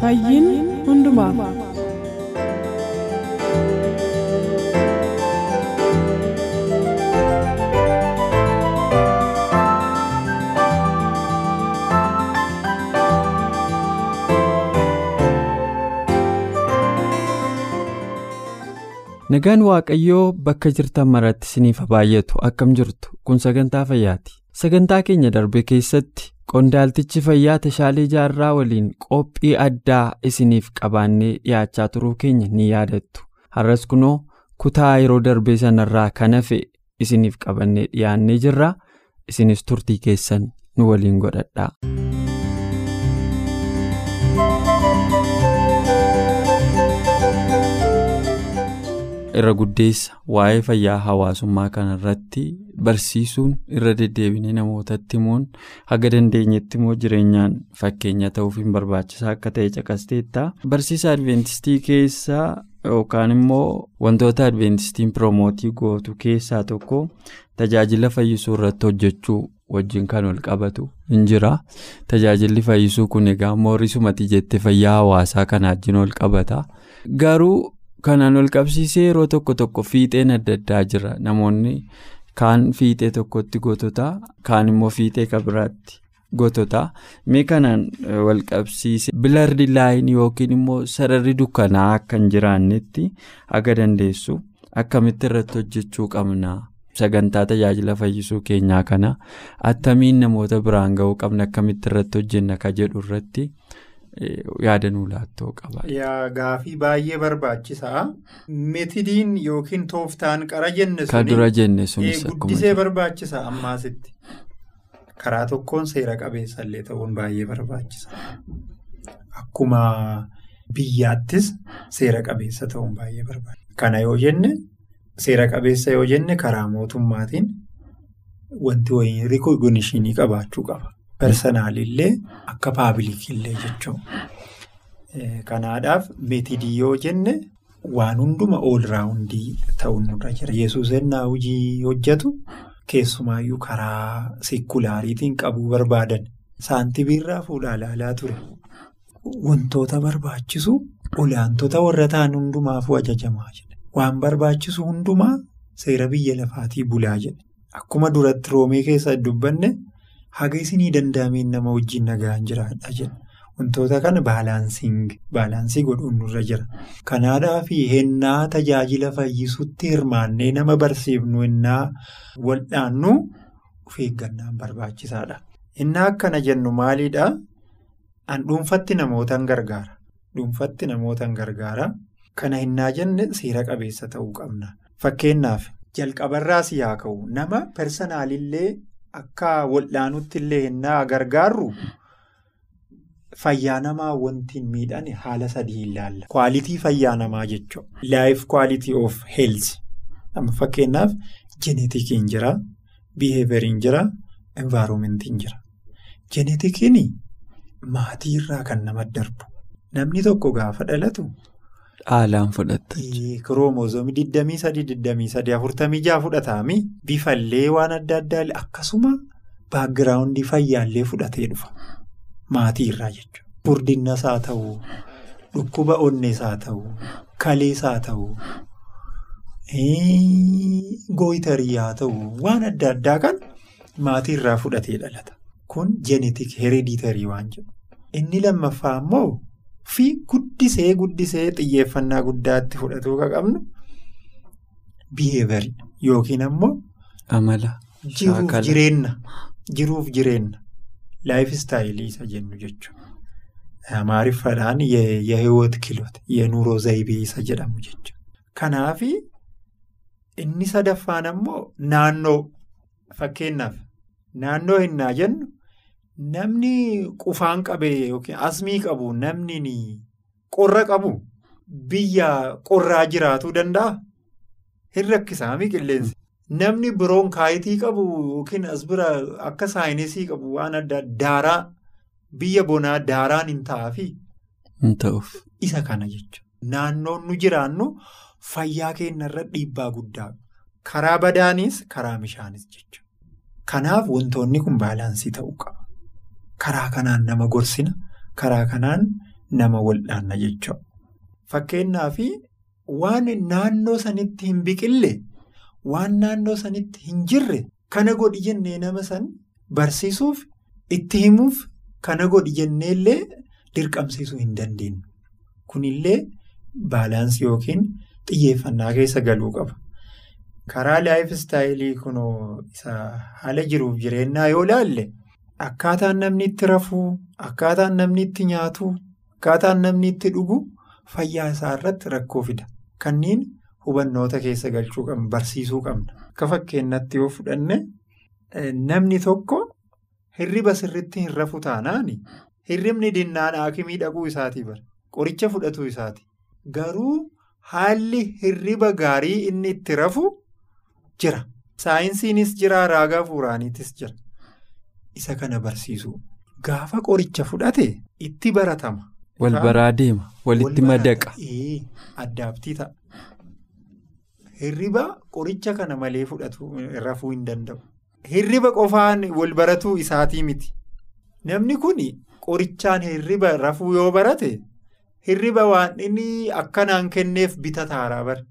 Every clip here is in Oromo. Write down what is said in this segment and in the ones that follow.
Fayyiin hundumaaf. Nagaan Waaqayyoo bakka jirtan maratti isiniif baay'atu akkam jirtu kun sagantaa fayyaati. Sagantaa keenya darbe keessatti qondaaltichi fayyaa tashaalee jaarraa waliin qophii addaa isiniif qabaannee dhiyaachaa turuu keenya ni yaadattu. Har'as kunoo kutaa yeroo darbee sanarraa kan hafe isiniif qabannee dhiyaannee jirra. Isinis turtii keessan nu waliin godhadhaa. Irra guddeessa waa'ee fayyaa hawaasummaa kanarratti barsiisuun irra deddeebinee namootatti himuun haga dandeenyetti immoo jireenyaan fakkeenya ta'uuf hin barbaachisaa akka ta'e caqasteetta barsiisa adventistii keessaa yookaan immoo wantoota adventistiin piroomotii gootu keessaa tokko tajaajila fayyisuu irratti hojjechuu wajjin kan wal qabatu hin jira tajaajilli fayyisuu kun egaa immoo risumati jette fayyaa hawaasaa kanaa wajjin wal qabata garuu. Kanaan ol qabsiisee yeroo tokko tokko fiixeen adda addaa jira. Namoonni kaan fiixee tokkotti gootota kaan immoo fiixee kabiraatti gootota mee kanaan wal qabsiise. Bilardi laayin yookiin immoo sararri dukkanaa akka hin jiraannetti aga dandeessu. Akkamitti irratti hojjechuu qabna? Sagantaa tajaajila fayyisuu keenyaa kana. Attamiin namoota biraan ga'uu qabna? Akkamitti irratti hojjenna ka jedhu irratti. Yaada nuu laattoo qaba. Gaafii baay'ee barbaachisaa. Meetidiin yookiin tooftaan qara jenne suni. Kan dura jenne sunis Guddisee barbaachisa ammaasitti. Karaa tokkoon seera qabeessallee ta'uun baay'ee barbaachisa. Akkuma biyyaattis seera qabeessa ta'uun baay'ee barbaachisa. Kana yoo jenne seera qabeessa yoo jenne karaa mootummaatiin wanti wayii rikooginishinii qabaachuu qaba. Personaalillee akka paabilikillee jechuudha. Kanaadhaaf meetidii yoo jenne waan hunduma ool raawundii ta'uun nurra jira. Yesuus ennaa hojii hojjetu keessumaayyuu karaa seekulaariitiin qabuu barbaadan saantibiirraa fuudhaa ilaalaa ture. Wantoota barbaachisu olaantota warra ta'an hundumaafuu ajajamaa jedhe. Waan barbaachisu hundumaa seera biyya lafaatii bulaa jedhe. Akkuma duratti roomee keessa dubbanne. Haga isinii danda'ameen nama wajjin nagaan jiraadha jedha. Wantoota kana baalaansii godhuun nurra jira. Kanaadhaaf hennaa tajaajila fayyisuutti hirmaannee nama barsiifnu hennaa wal'aannu of eeggannaan barbaachisaadha. Innaa akkana jennu maalidhaa? An dhuunfatti namootaan gargaara. Dhuunfatti namootaan gargaara. Kana hennaa jenne seera qabeessa ta'uu qabna. Fakkeenyaaf jalqabarraas yaa ka'u nama personaalillee. Akka wal'aanutti illee hennaa gargaarru fayyaa namaa wanti hin miidhane haala sadii ilaalla. Kwaalitii fayyaa namaa jechuudha. Life quality of health. Fakkeenyaaf jeneetikiin jira, biheeveriin jira, envaaromentiin jira. Jeneetikiin maatii irraa kan nama darbu. Namni tokko gaafa dhalatu. Haalaan fudhatta. Kiroomozoomii 23-23-46 fudhataami. Bifallee waan adda addaa akkasuma baagiraawundii fayyaallee fudhatee dhufa. Maatii irraa jechuudha. Furdinnas haa ta'uu, dhukkuba onnees haa ta'uu, kalees haa ta'uu, gooyitarii haa ta'uu waan adda addaa kan maatii irraa fudhatee dhalata. Kun jeenetik hereditarii waan jedhu. Inni lammaffaa immoo. fi guddisee guddisee xiyyeeffannaa guddaatti fudhatuu akka qabnu biheevarii yookiin ammoo. Amala. Jiruuf jireenya. Jiruuf jireenya. Laayif istaayilii isa jennu jechuudha. Amaariffaadhaan yehewwat kiloota yenuuroo zaybii isa jedhamu jechuudha. Kanaaf inni sadaffaan ammoo naannoo fakkeenyaaf naannoo hinnaa jennu namni qufaan qabee yookiin asmii qabu namni qorra qabu biyya qorraa jiraatuu danda'a. Hin rakkisaami qilleensi. Namni biroon kaayitii qabu yookiin as bira akka saayinsii qabu waan adda daaraa biyya bonaa daaraan hin ta'aafi. Hin ta'uuf. Isa kana jechuudha. Naannoon nu jiraannu fayyaa keenyarra dhiibbaa guddaa karaa badaanis karaa bishaanis jechuudha. Kanaaf wantoonni kun baalaansii ta'uu qaba. Karaa kanaan nama gorsina karaa kanaan nama wal'aanna jechuudha. Fakkeenyaaf waan naannoo sanitti hin biqille waan naannoo sanitti hin jirre kana godhi jennee nama san barsiisuuf itti himuuf kana godhi jenneellee dirqamsiisuu hin dandeenyu. Kunillee baalaansii yookiin xiyyeeffannaa keessa galuu qaba. Karaa laayif istaayilii kunoo isa haala jiruuf jireenyaa yoo ilaalle akkaataan namni itti rafuu, akkaataan namni itti nyaatu, akkaataan namni itti dhugu fayyaa isaa irratti rakkoo fida. Kanneen hubannoota keessa galchuu qabna, barsiisuu qabna. Akka fakkeenyatti yoo fudhanne namni tokko hirriba sirriitti hin rafu taanaan hirribni dinnaan haakimii dhaquu isaati bara. Qoricha fudhatuu isaati. Garuu haalli hirriba gaarii inni itti rafu jira. Saayinsiinis jira, raagaa fuuraaniitis jira. Isa kana barsiisu. Gaafa qoricha fudhate itti baratama. Wal baraa deema. Walitti madaqa. Addaabtii ta'a. Hirriba qoricha kana malee fudhatu rafuu hin danda'u. Hirriba qofaan wal baratuu isaatii miti. Namni kun qorichaan hirriba rafuu yoo barate hirriba waan inni akkanaan kenneef bitataaraa bara.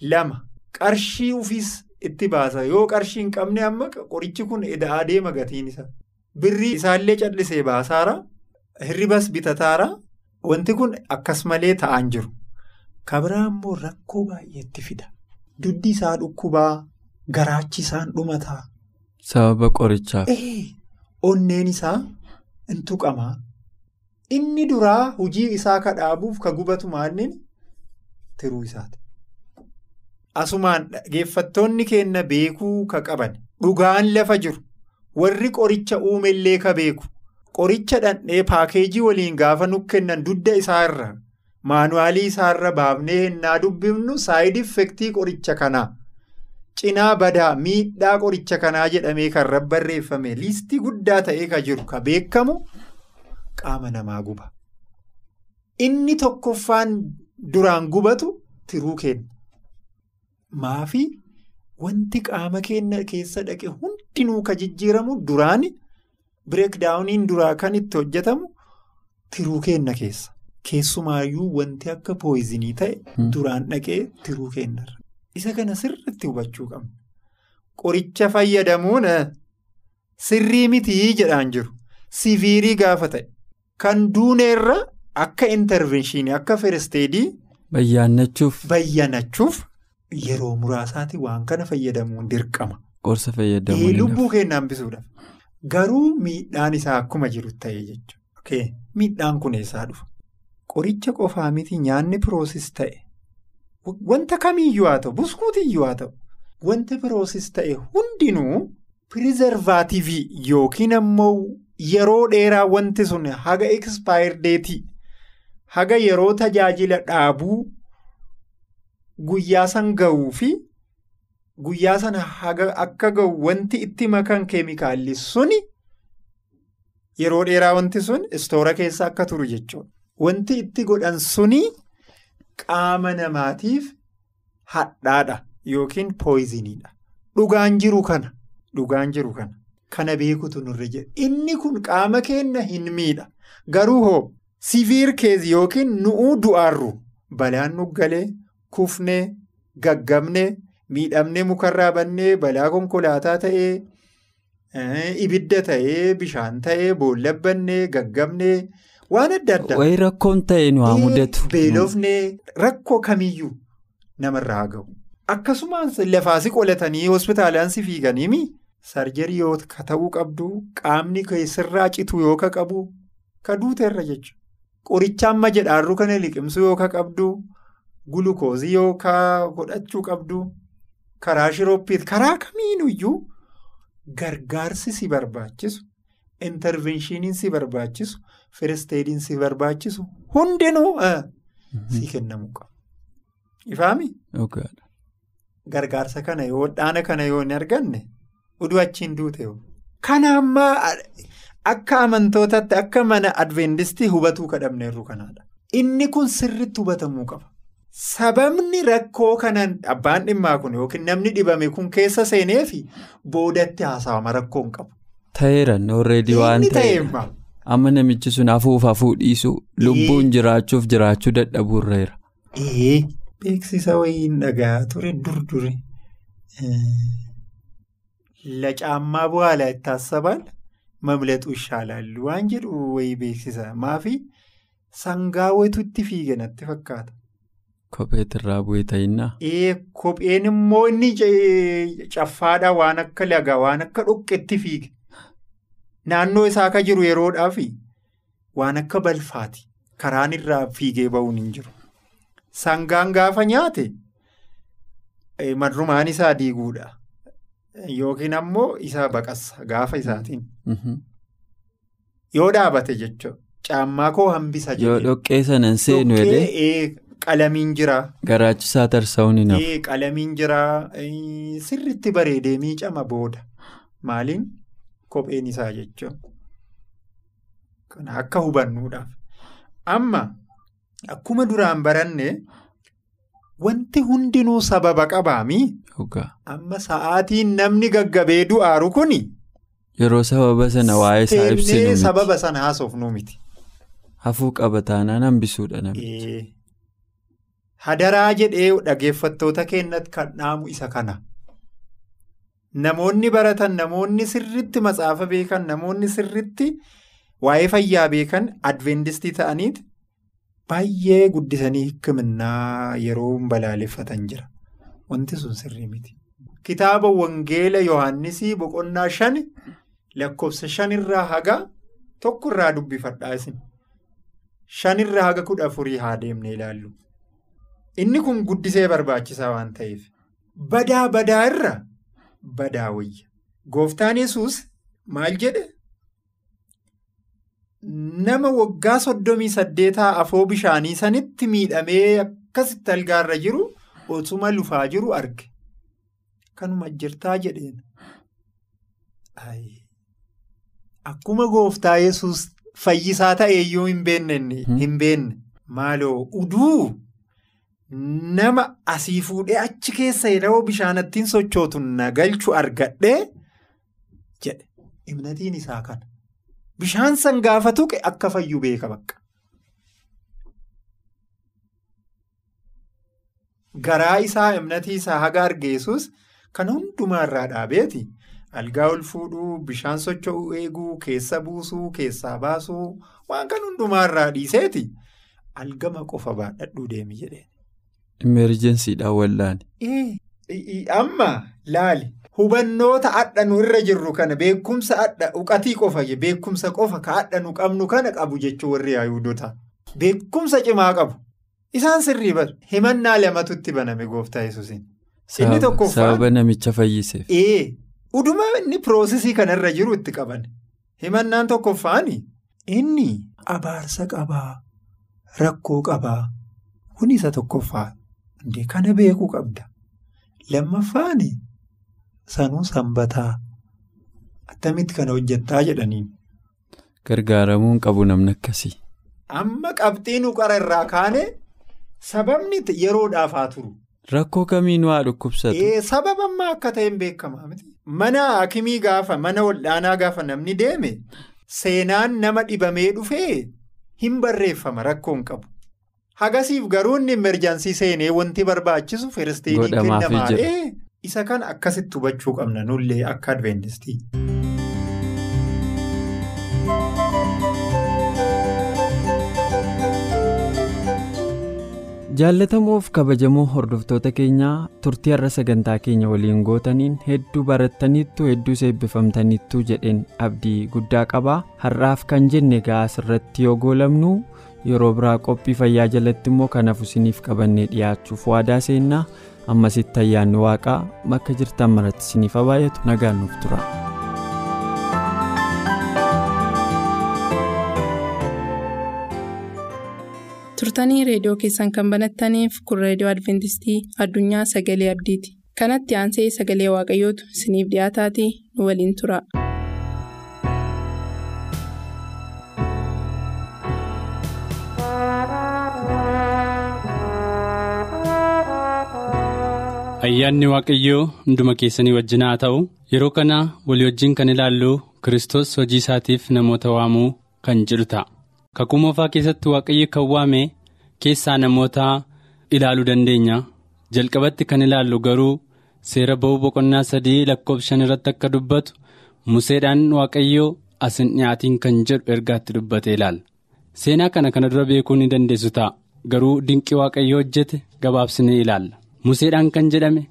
Lama qarshii ufiis itti baasa yoo qarshii hin qabne amma qorichi kun eda'aa deema gatiin isa. Birrii isaallee callisee baasaara. Hirribas bitataara. Wanti kun akkas malee ta'an jiru. Kabiraa immoo rakkoo baay'eetti fida. Duddi isaa dhukkubaa, garaachi isaan dhumataa. Sababa qorichaaf. Onneen isaa hin tuqamaa. Inni duraa hojii isaa kadhaabuuf ka gubatu maalin tiruu isaati. Asumaan dhaggeeffattoonni keenya beekuu ka qaban. Dhugaan lafa jiru. Warri qoricha uumellee ka beeku. Qoricha dhandhee paakeejii waliin gaafa nu kennan dudda isaarra maanuwaalii isaarra baafnee hennaa dubbifnu saayid effektii qoricha kanaa cinaa badaa miidhaa qoricha kanaa jedhamee kan rabbarreeffame liistii guddaa ta'ee ka jiru. Ka beekamu qaama namaa guba. Inni tokkoffaan duraan gubatu tiruu kenna. Maafi wanti qaama keenya keessa dhaqe hundinuu ka jijjiiramu duraan bireekdaawuniin duraa kan itti hojjetamu tiruu kenna keessa. Keessumaayyuu wanti akka pooyizinii ta'e duraan dhaqee tiruu kennarra. Isa kana sirriitti hubachuu qabna. Qoricha fayyadamuun sirrii mitii jedhaan jiru. Siviirii gaafa ta'e. Kan duuneerra akka intervenshinii akka firesteedii. Bayyaannachuuf. Bayyanachuuf yeroo muraasaatti waan kana fayyadamuun dirqama. Qorsa fayyadamuun. Lubbuu keenya hambisuudhaaf. Garuu miidhaan isaa akkuma jiru ta'e jechuudha. Miidhaan kun eessaa dhufa? Qoricha qofaa miti nyaanni piroosis ta'e. Wanta kamiyyuu haa ta'u buskuutiyyuu haa ta'u. Wanta piroosis ta'e hundinuu piriizervaativii yookiin ammoo. Yeroo dheeraa wanti sun haga ekspaayireetii haga yeroo tajaajila dhaabuu guyyaa san ga'uu fi guyyaa sana haga akka ga'u wanti itti makan keemikaalli suni yeroo dheeraa wanti sun istoora keessa akka turu jechuudha. Wanti itti godhan suni qaama namaatiif hadhaadha yookiin pooyiziniidha. Dhugaan jiru kana dhugaan jiru kana. Kana beekutu nurra jira. Inni kun qaama keenya hin miidha. Garuu hoo siviir keezi yookiin nu'uu du'aarru balaan nu galee kufnee gaggabnee miidhamnee mukarraa bannee balaa konkolaataa ta'ee ibidda ta'ee bishaan ta'ee boollabbannee gaggabnee waan adda addaa. Wayi rakkoon ta'e nu haa mudatu. Beelofnee rakkoo kamiyyuu namarraa haa ga'u. Akkasumas lafaasi qolatanii hospitaalaan si fiiganiimi. sarjarii yoo ta'uu qabdu qaamni keessirraa citu yoo ka qabu ka duuteerra jechuudha. Qoricha amma jedhaarru kana liqimsu yoo ka qabdu gulukoozii yoo ka godhachuu qabdu karaa shirooppii karaa kamiinuyyuu gargaarsi si barbaachisu intervenshiniin si barbaachisu firisteediin si barbaachisu hundinuu si kennamuu qaba. Ifaami? Gargaarsa kana yoo dhaana kana yoo hin arganne uduu achiin duute kana ammaa akka amantootaatti akka mana adventistii hubatuu kadhabneerru kanaadha. Inni kun sirriitti hubatamuu qaba. Sababni rakkoo kanaan abbaan dhimmaa kun yookiin namni dhibame kun keessa seenee fi boodatti haasawama rakkoon qabu. Ta'eera alreedii waan ta'eef amma namichi sun hafuuf hafuu dhiisu lubbuun jiraachuuf jiraachuu dadhabuurreera. Beeksisa wayiin dhagaa ture dur dure lacaammaa bu'aalaa itti haasabaan mamlaxuu ishaalaallu waan jedhu wayii beeksisa maafi sangaa wayitu itti fiige natti fakkaata. Kopheet irraa bu'ee ta'innaa. Kopheen immoo inni caffaadhaa waan akka lagaa waan akka dhoqqeetti fiige naannoo isaa akka jiru yeroodhaaf waan akka balfaati karaan irraa fiigee ba'uun hin jiru. Sangaan gaafa nyaate madrumaan isaa diiguudha. Yookiin ammoo isaa baqassa gaafa isaatiin. Yoo dhaabate jechuudha. Caammaa koo hambisa Yoo dhoqqee sanan seenu jedhee. Qalamiin jira. Garaachisaa tarsa'uun hin hafu. Qalamiin jira. Sirriitti bareedee miicama booda. Maaliin kopheen isaa jechuudha. Kana akka hubannuudhaaf. Amma. Akkuma duraan baranne wanti hundinuu sababa qabaami. Amma sa'aatiin namni gaggabee du'aaru kuni. Yeroo sababa sana waa'ee isaa ibsinu miti. sababa sana haasofnu miti. Hafuu qaba taanaan hambisuudha namichi. Hadaraa jedhee dhageeffattoota keenyatti kan dhaamu isa kana. Namoonni baratan namoonni sirriitti matsaafa beekan namoonni sirriitti waa'ee fayyaa beekan adventistii ta'aniiti. Baay'ee guddisanii hikiminnaa yeroo balaaleffatan jira. Wanti sun sirrii miti. Kitaaba Wangeela Yohaannisii boqonnaa shan lakkoofsa shanirraa haga tokkorraa dubbifadhaa isin. Shanirraa haga kudha afurii haa deemne ilaallu. Inni kun guddisee barbaachisaa waan ta'eef. Badaa badaa irra badaa wayya. Gooftaan yesus maal jedhe? Nama waggaa soddomii saddeetaa afoo bishaanii sanitti miidhamee akkasitti algaarra jiru osuma lufaa jiru arge. Kanuma jirtaa jedheen. Akkuma gooftaa yesus fayyisaa hin beenne hin beenne maaloo uduu nama asii fuudhee achi keessa yeroo bishaanattiin sochootu na galchu argadhee jedhe imnatiin isaa kana. Bishaan san gaafa tuqe akka fayyu beeka bakka. Garaa isaa imnatii isaa haga argeessus kan hundumaarraa dhaabeeti. Algaa ol fuudhuu, bishaan socho'uu eeguu, keessa buusuu, keessaa baasuu waan kan hundumaarraa dhiiseeti. Algama qofa baadhadhuu deemi jedheen. Imerjensiidhaan wallaani. Amma laali. Hubannoota adha nu irra jirru kana beekumsa adha uqatii qofa beekumsa qofa ka adha nu qabnu kana qabu jechuun warri yaa'uudota. Beekumsa cimaa qabu. Isaan sirrii bara. Himannaa lamatu itti baname gooftaa yesuusin. Inni tokkoffaa. Sababa namicha fayyiseef. Ee. Uduma inni piroosesii kanarra jiru itti qaban. Himannaan tokkoffaani. Inni abaarsa qabaa. Rakkoo qabaa. Kun isa tokkoffaa. Kana beekuu qabda. Lammaffaani. Sanuu sanbataa attamitti kana hojjettaa jedhaniin. Gargaaramuun qabu namni akkasii. Amma qabxii nu qara irraa kaane sababni yeroodhaaf haa turu. Rakkoo kamiin waa dhukkubsatu. Sababa ammaa akka ta'e hin beekamaa miti. Mana hakimii gaafa mana wal'aanaa gaafa namni deeme seenaan nama dhibamee dhufee hin barreeffama rakkoon qabu. Hagasiif garuu inni emerjaansii seenee wanti barbaachisu firisteedii kennamaa. Isa kana akkasitti hubachuu qabna nullee akka adventistii. jaallatamoof kabajamoo hordoftoota keenyaa turtii har'a sagantaa keenya waliin gootaniin hedduu barattaniittu hedduu eebbifamtaniittu jedheen abdii guddaa qabaa har'aaf kan jenne gaas irratti yoo goolamnu yeroo biraa qophii fayyaa jalatti immoo kanaaf isiniif qabannee dhiyaachuuf waadaa seennaa ammasitti ayyaanni waaqaa bakka jirtan maratti isiniif baay'atu nagaan nuuf tura. turtanii reediyoo keessan kan banattaniif kun reediyoo adventistii addunyaa sagalee abdiiti kanatti aansee sagalee waaqayyootu isiniif dhiyaataatii nu waliin tura. Ayyaanni waaqayyoo hunduma keessanii wajjin haa ta'u yeroo kana walii wajjin kan ilaallu kiristoos hojii isaatiif namoota waamuu kan jedhu ta'a. Kakuu moofaa keessatti waaqayyo kan waame keessaa namoota ilaaluu dandeenya. Jalqabatti kan ilaallu garuu seera ba'uu boqonnaa sadii lakkoofshan irratti akka dubbatu museedhaan waaqayyoo asin dhiyaatiin kan jedhu ergaatti dubbate ilaalla seenaa kana kana dura beekuu ni dandeessu ta'a. Garuu dinqii waaqayyoo hojjete gabaabsinee ilaalla. Museedhaan kan jedhame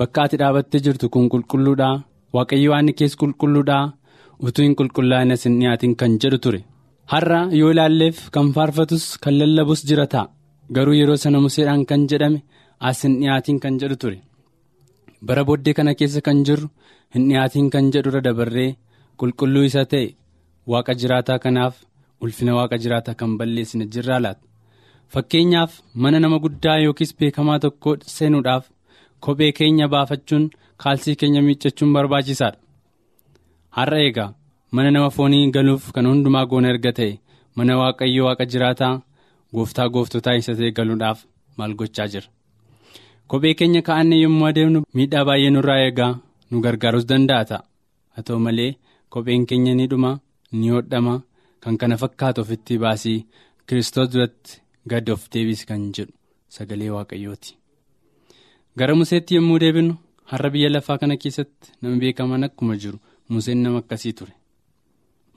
bakka ati dhaabattee jirtu kun qulqulluudhaa waaqayyo waan kees qulqulluudhaa utuu hin qulqullaa'in asin dhiyaatiin kan jedhu ture. Har'a yoo ilaalleef kan faarfatus kan lallabus jira ta'a. Garuu yeroo sana museedhaan kan jedhame asin dhiyaatiin kan jedhu ture. Bara booddee kana keessa kan jirru hin dhiyaatiin kan jedhu irra dabarree qulqulluu isa ta'e. Waaqa jiraataa kanaaf ulfina waaqa jiraataa kan balleessine jirraa laata. Fakkeenyaaf mana nama guddaa yookiis beekamaa tokko seenuudhaaf kophee keenya baafachuun kaalsii keenya miiccachuun barbaachisaadha har'a eegaa mana nama foonii galuuf kan hundumaa goona erga ta'e mana waaqayyo waaqa jiraataa gooftaa gooftotaa isa ta'e galuudhaaf maal gochaa jira kophee keenya kaa'annee yommuu adeemnu miidhaa baay'ee nurraa eegaa nu gargaarus danda'a ta'a haa ta'u malee kopheen keenya ni dhuma ni hodhama kan kana fakkaatu ofitti baasii kiristoos duratti. Gad of deebisi kan jedhu sagalee waaqayyooti. Gara museetti yommuu deebinu har'a biyya lafaa kana keessatti nama beekaman akkuma jiru museen nama akkasii ture.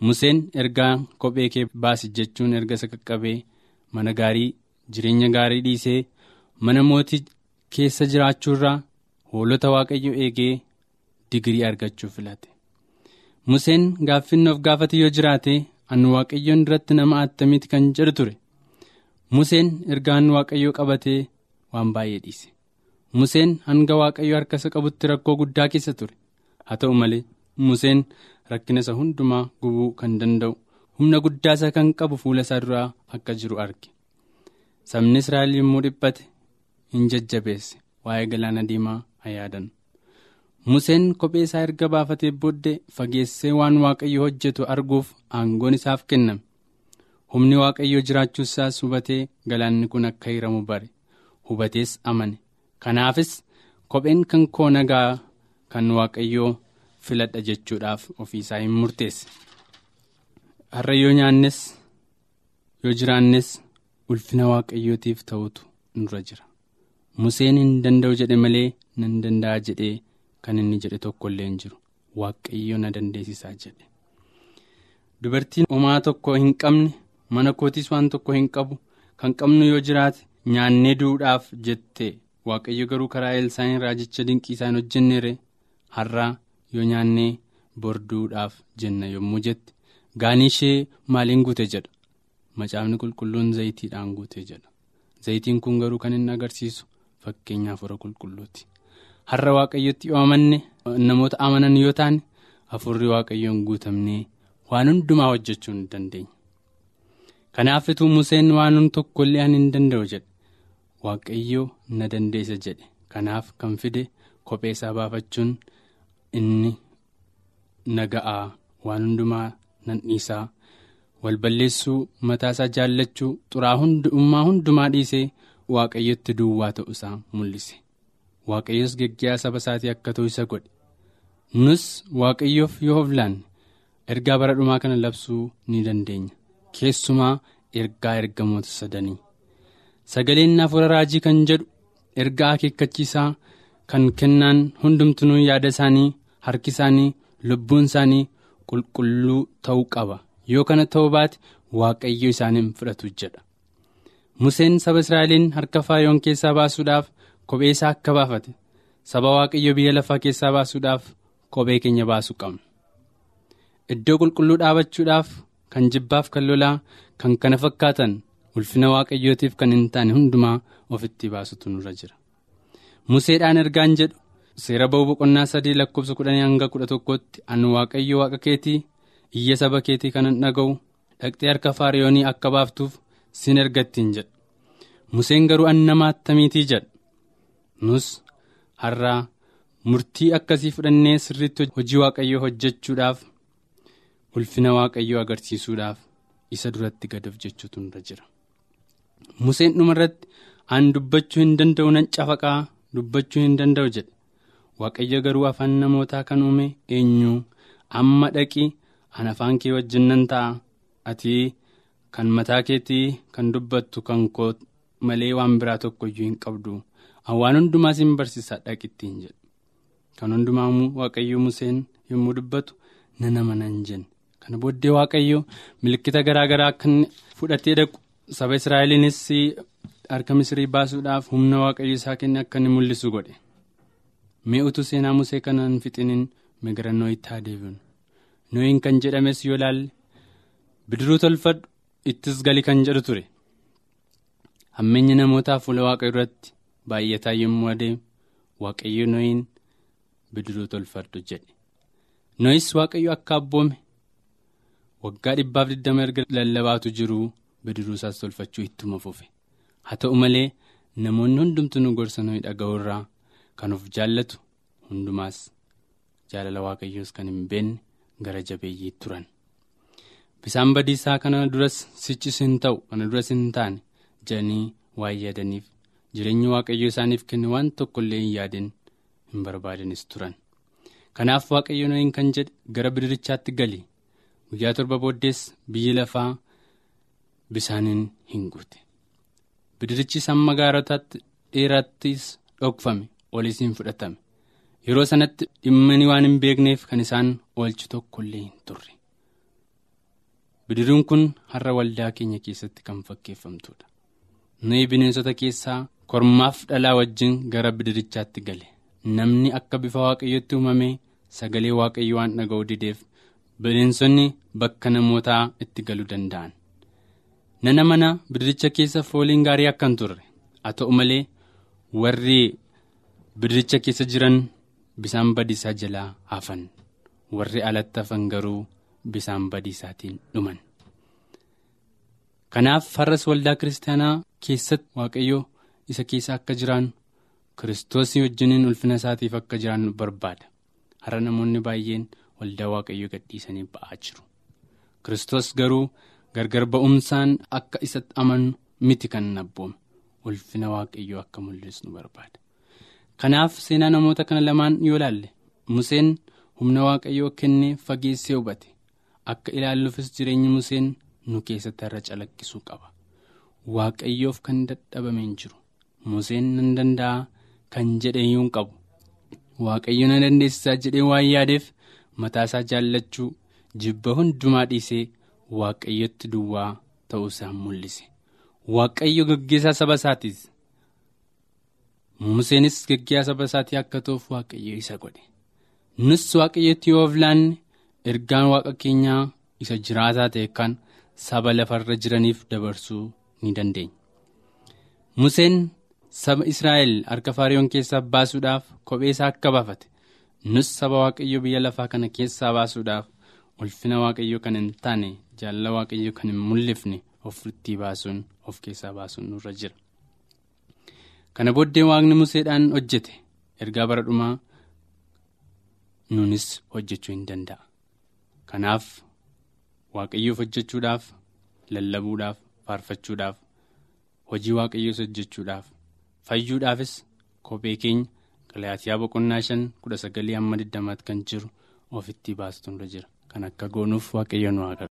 Museen ergaa kophee kee baasi jechuun erga isa qaqqabee mana gaarii jireenya gaarii dhiisee mana mootii keessa jiraachuurraa hoolota waaqayyo eegee digirii argachuu filate. Museen gaaffinni of gaafate yoo jiraate anu waaqayyoon duratti nama attamiiti kan jedhu ture. Museen ergaan waaqayyoo qabatee waan baay'ee dhiise. Museen hanga waaqayyoo harka isa qabutti rakkoo guddaa keessa ture. Haa ta'u malee Museen rakkina isa hundumaa gubuu kan danda'u humna guddaa isa kan qabu fuula isaa duraa akka jiru arge. Sabni Israa'el yommuu dhiphate hin jajjabeesse waa'ee galaana diimaa haa yaadan Museen kophee isaa erga baafatee booddee fageessee waan waaqayyo hojjetu arguuf aangoon isaaf kenname. Humni waaqayyoo jiraachuu isaas hubatee galaanni kun akka hiramu bare. Hubatees amane. Kanaafis kopheen kan koo nagaa kan waaqayyoo filadha jechuudhaaf ofiisaa hin murteesse har'a yoo nyaannes yoo jiraannes ulfina waaqayyootiif ta'utu nurra jira. Museen hin danda'u jedhe malee nan danda'a jedhee kan inni jedhe tokko illee hin jiru. Waaqayyoo na dandeessisaa jedhe. Dubartiin homaa tokko hin qabne. Mana kootiis waan tokko hin qabu. Kan qabnu yoo jiraate nyaannee duudhaaf jette. Waaqayyo garuu karaa elsaayin raajicha dinqii isaan hojjenneere har'aa yoo nyaannee borduudhaaf jenna yommuu jette. Gaanii ishee maaliin guute jedha? Macaafni qulqulluun zayitiidhaan guute jedha. Zayitiin kun garuu kan inni agarsiisu fakkeenyaaf hora qulqulluuti. Har'a waaqayyotti yoo amanne namoota amanan yoo taane hafuurri waaqayyoon guutamnee waan hundumaa hojjechuu hin dandeenya. Kanaafituu museen waan tokko illee an hin danda'u jedhe. Waaqayyoo na dandeessa jedhe. Kanaaf kan fide kophee isaa baafachuun inni naga'aa waan hundumaa nan dhiisaa. Wal balleessuu mataa isaa jaallachuu xuraa hundummaa hundumaa dhiisee waaqayyotti duwwaa ta'u isaa mul'ise. Waaqayyos geggeessaa saba isaatii akka ta'u isa godhe. Nus waaqayyoof yoo of ergaa bara dhumaa kana labsuu ni dandeenya. Keessumaa ergaa ergamoota sadanii. Sagaleen hafuura raajii kan jedhu ergaa akeekkachiisaa kan kennaan hundumtuu yaada isaanii harki isaanii lubbuun isaanii qulqulluu ta'uu qaba. Yoo kana ta'uu baate waaqayyo isaaniin fudhatu jedha. Museen saba Israa'eliin harka Faariyoon keessaa baasuudhaaf kophee isaa akka baafate saba waaqayyo biyya lafaa keessaa baasuudhaaf kophee keenya baasuu qabna. Iddoo qulqulluu dhaabachuudhaaf kan jibbaaf kan lolaa kan kana fakkaatan ulfina waaqayyootiif kan hin taane hundumaa ofitti baasutu nurra jira. Museedhaan ergaan jedhu seera ba'uu boqonnaa sadii lakkoofsa kudhanii hanga kudha tokkotti ani waaqayyo waaqa keetii iyya saba keetii kanan dhaga'u dhaqxee harka faariyoonii akka baaftuuf sin ergattiin jedha. Museen garuu an nama attamiitii jedha. Nus har'aa murtii akkasii fudhannee sirriitti hojii waaqayyoo hojjechuudhaaf ulfina waaqayyoo agarsiisuudhaaf isa duratti gad of jechuutu nurra jira. Museen dhumarratti an dubbachuu hin danda'u nan cafaqaa dubbachuu hin danda'u jedhe. Waaqayyo garuu afaan namootaa kan uume eenyu? Amma dhaqi an afaan kee wajjin nan ta'a. Ati kan mataa keetii kan dubbattu kan koo malee waan biraa tokko iyyuu hin qabdu. Waan hundumaa sin barsiisa dhaqittiin jedhe. Kan hundumaa waaqayyo museen yommuu dubbatu nan amana hin jenne kana booddee waaqayyo milikkita garaa garaa akka fudhatee dhaqu saba israa'eliinis harka misrii baasuudhaaf humna waaqayyo isaa kenne akka inni mul'isu godhe. Mee utuu seenaa musee kanaan fixiniin migira nooyitti haa deebiinu. Nooyin kan jedhames yoo laalle bidiruu tolfadhu ittis gali kan jedhu ture. Hammeenya namootaa fuula waaqayyo irratti baay'ataa yommuu adeemu waaqayyo nooyin bidiruu tolfadhu jedhe. Nooyis waaqayyo akka abboome waggaa dhibbaaf digdama erga lallabaatu jiru bidiruu isaas tolfachuu ittuma fufe. Haa ta'u malee namoonni hundumtuu nu gorsa nooyi dhaga'u irraa. Kan of jaallatu hundumaas jaalala waaqayyoos kan hin beekne gara jabeeyyii turan. Bisaan badiisaa kana duras sichis hin ta'u kana duras hin taane jedhanii waan yaadaniif jireenya waaqayyoo isaaniif kenne waan tokkollee hin yaadin hin barbaadanis turan. Kanaaf waaqayyo nooyin kan jedhe gara bidirichaatti gali guyyaa torba booddees biyyi lafaa bisaaniin hin guute. Bidirichis hamma gaarotaatti dheerattis dhokfame. Olisiin fudhatame yeroo sanatti dhimmanii waan hin beekneef kan isaan oolchu tokkollee hin turre. Bidiruun kun har'a waldaa keenya keessatti kan fakkeeffamtudha. Nuyi bineensota keessaa kormaaf dhalaa wajjin gara bidirichaatti gale. Namni akka bifa waaqayyootti uumame sagalee waaqayyo waan dhaga'uu dideef bineensonni bakka namootaa itti galuu danda'an. Nana mana bidiricha keessa fooliin gaarii akka hin turre haa ta'u malee warri. Bidiricha keessa jiran bisaan badiisaa jalaa hafan warri alatti hafan garuu bisaan badiisaatiin dhuman. Kanaaf har'as waldaa kiristaanaa keessatti waaqayyo isa keessa akka jiraannu kiristoosii wajjiniin ulfina isaatiif akka jiraannu barbaada. Har'a namoonni baay'een waldaa waaqayyoo gadhiisanii ba'aa jiru. Kiristoos garuu gargar ba'umsaan akka isatti amanu miti kan abboome ulfina waaqayyoo akka mul'isnu barbaada. Kanaaf seenaa namoota kana lamaan yoo ilaalle Museen humna waaqayyoo kennee fageessee hubate akka ilaalluufis jireenyi Museen nu keessatti irra calaqqisuu qaba. Waaqayyoof kan dadhabame hin jiru. Museen nan danda'a kan jedhe iyyuu hin qabu. Waaqayyo na dandeessisaa jedhee waan yaadeef mataasaa jaallachuu jibba hundumaa dhiisee waaqayyotti duwwaa ta'uusaa mul'ise. Waaqayyo gaggeessaa saba isaatiis. Museenis gaggeessaa saba isaatii akka ta'uuf waaqayyo isa godhe. Nus waaqayyotti yoo of laanne ergaan waaqa keenyaa isa jiraataa ta'e kan saba lafarra jiraniif dabarsuu ni dandeenya. Museen saba Israa'el harka faariyoon keessaa baasuudhaaf kophee isaa akka baafate nus saba waaqayyo biyya lafaa kana keessaa baasuudhaaf ulfina waaqayyo kan hin taane jaalala waaqayyo kan hin mul'ifne ofitti baasuun of keessaa baasuun nurra jira. Kana booddee waaqni museedhaan hojjete ergaa bara dhumaa nunis hojjechuu hin danda'a. Kanaaf waaqayyoof hojjechuudhaaf lallabuudhaaf faarfachuudhaaf hojii waaqayyoos hojjechuudhaaf fayyuudhaafis kophee keenya galaatiyaa boqonnaa shan kudha sagalii hamma digdamaatti kan jiru ofitti baasutu nurra jira. Kan akka goonuuf waaqayyo nu haa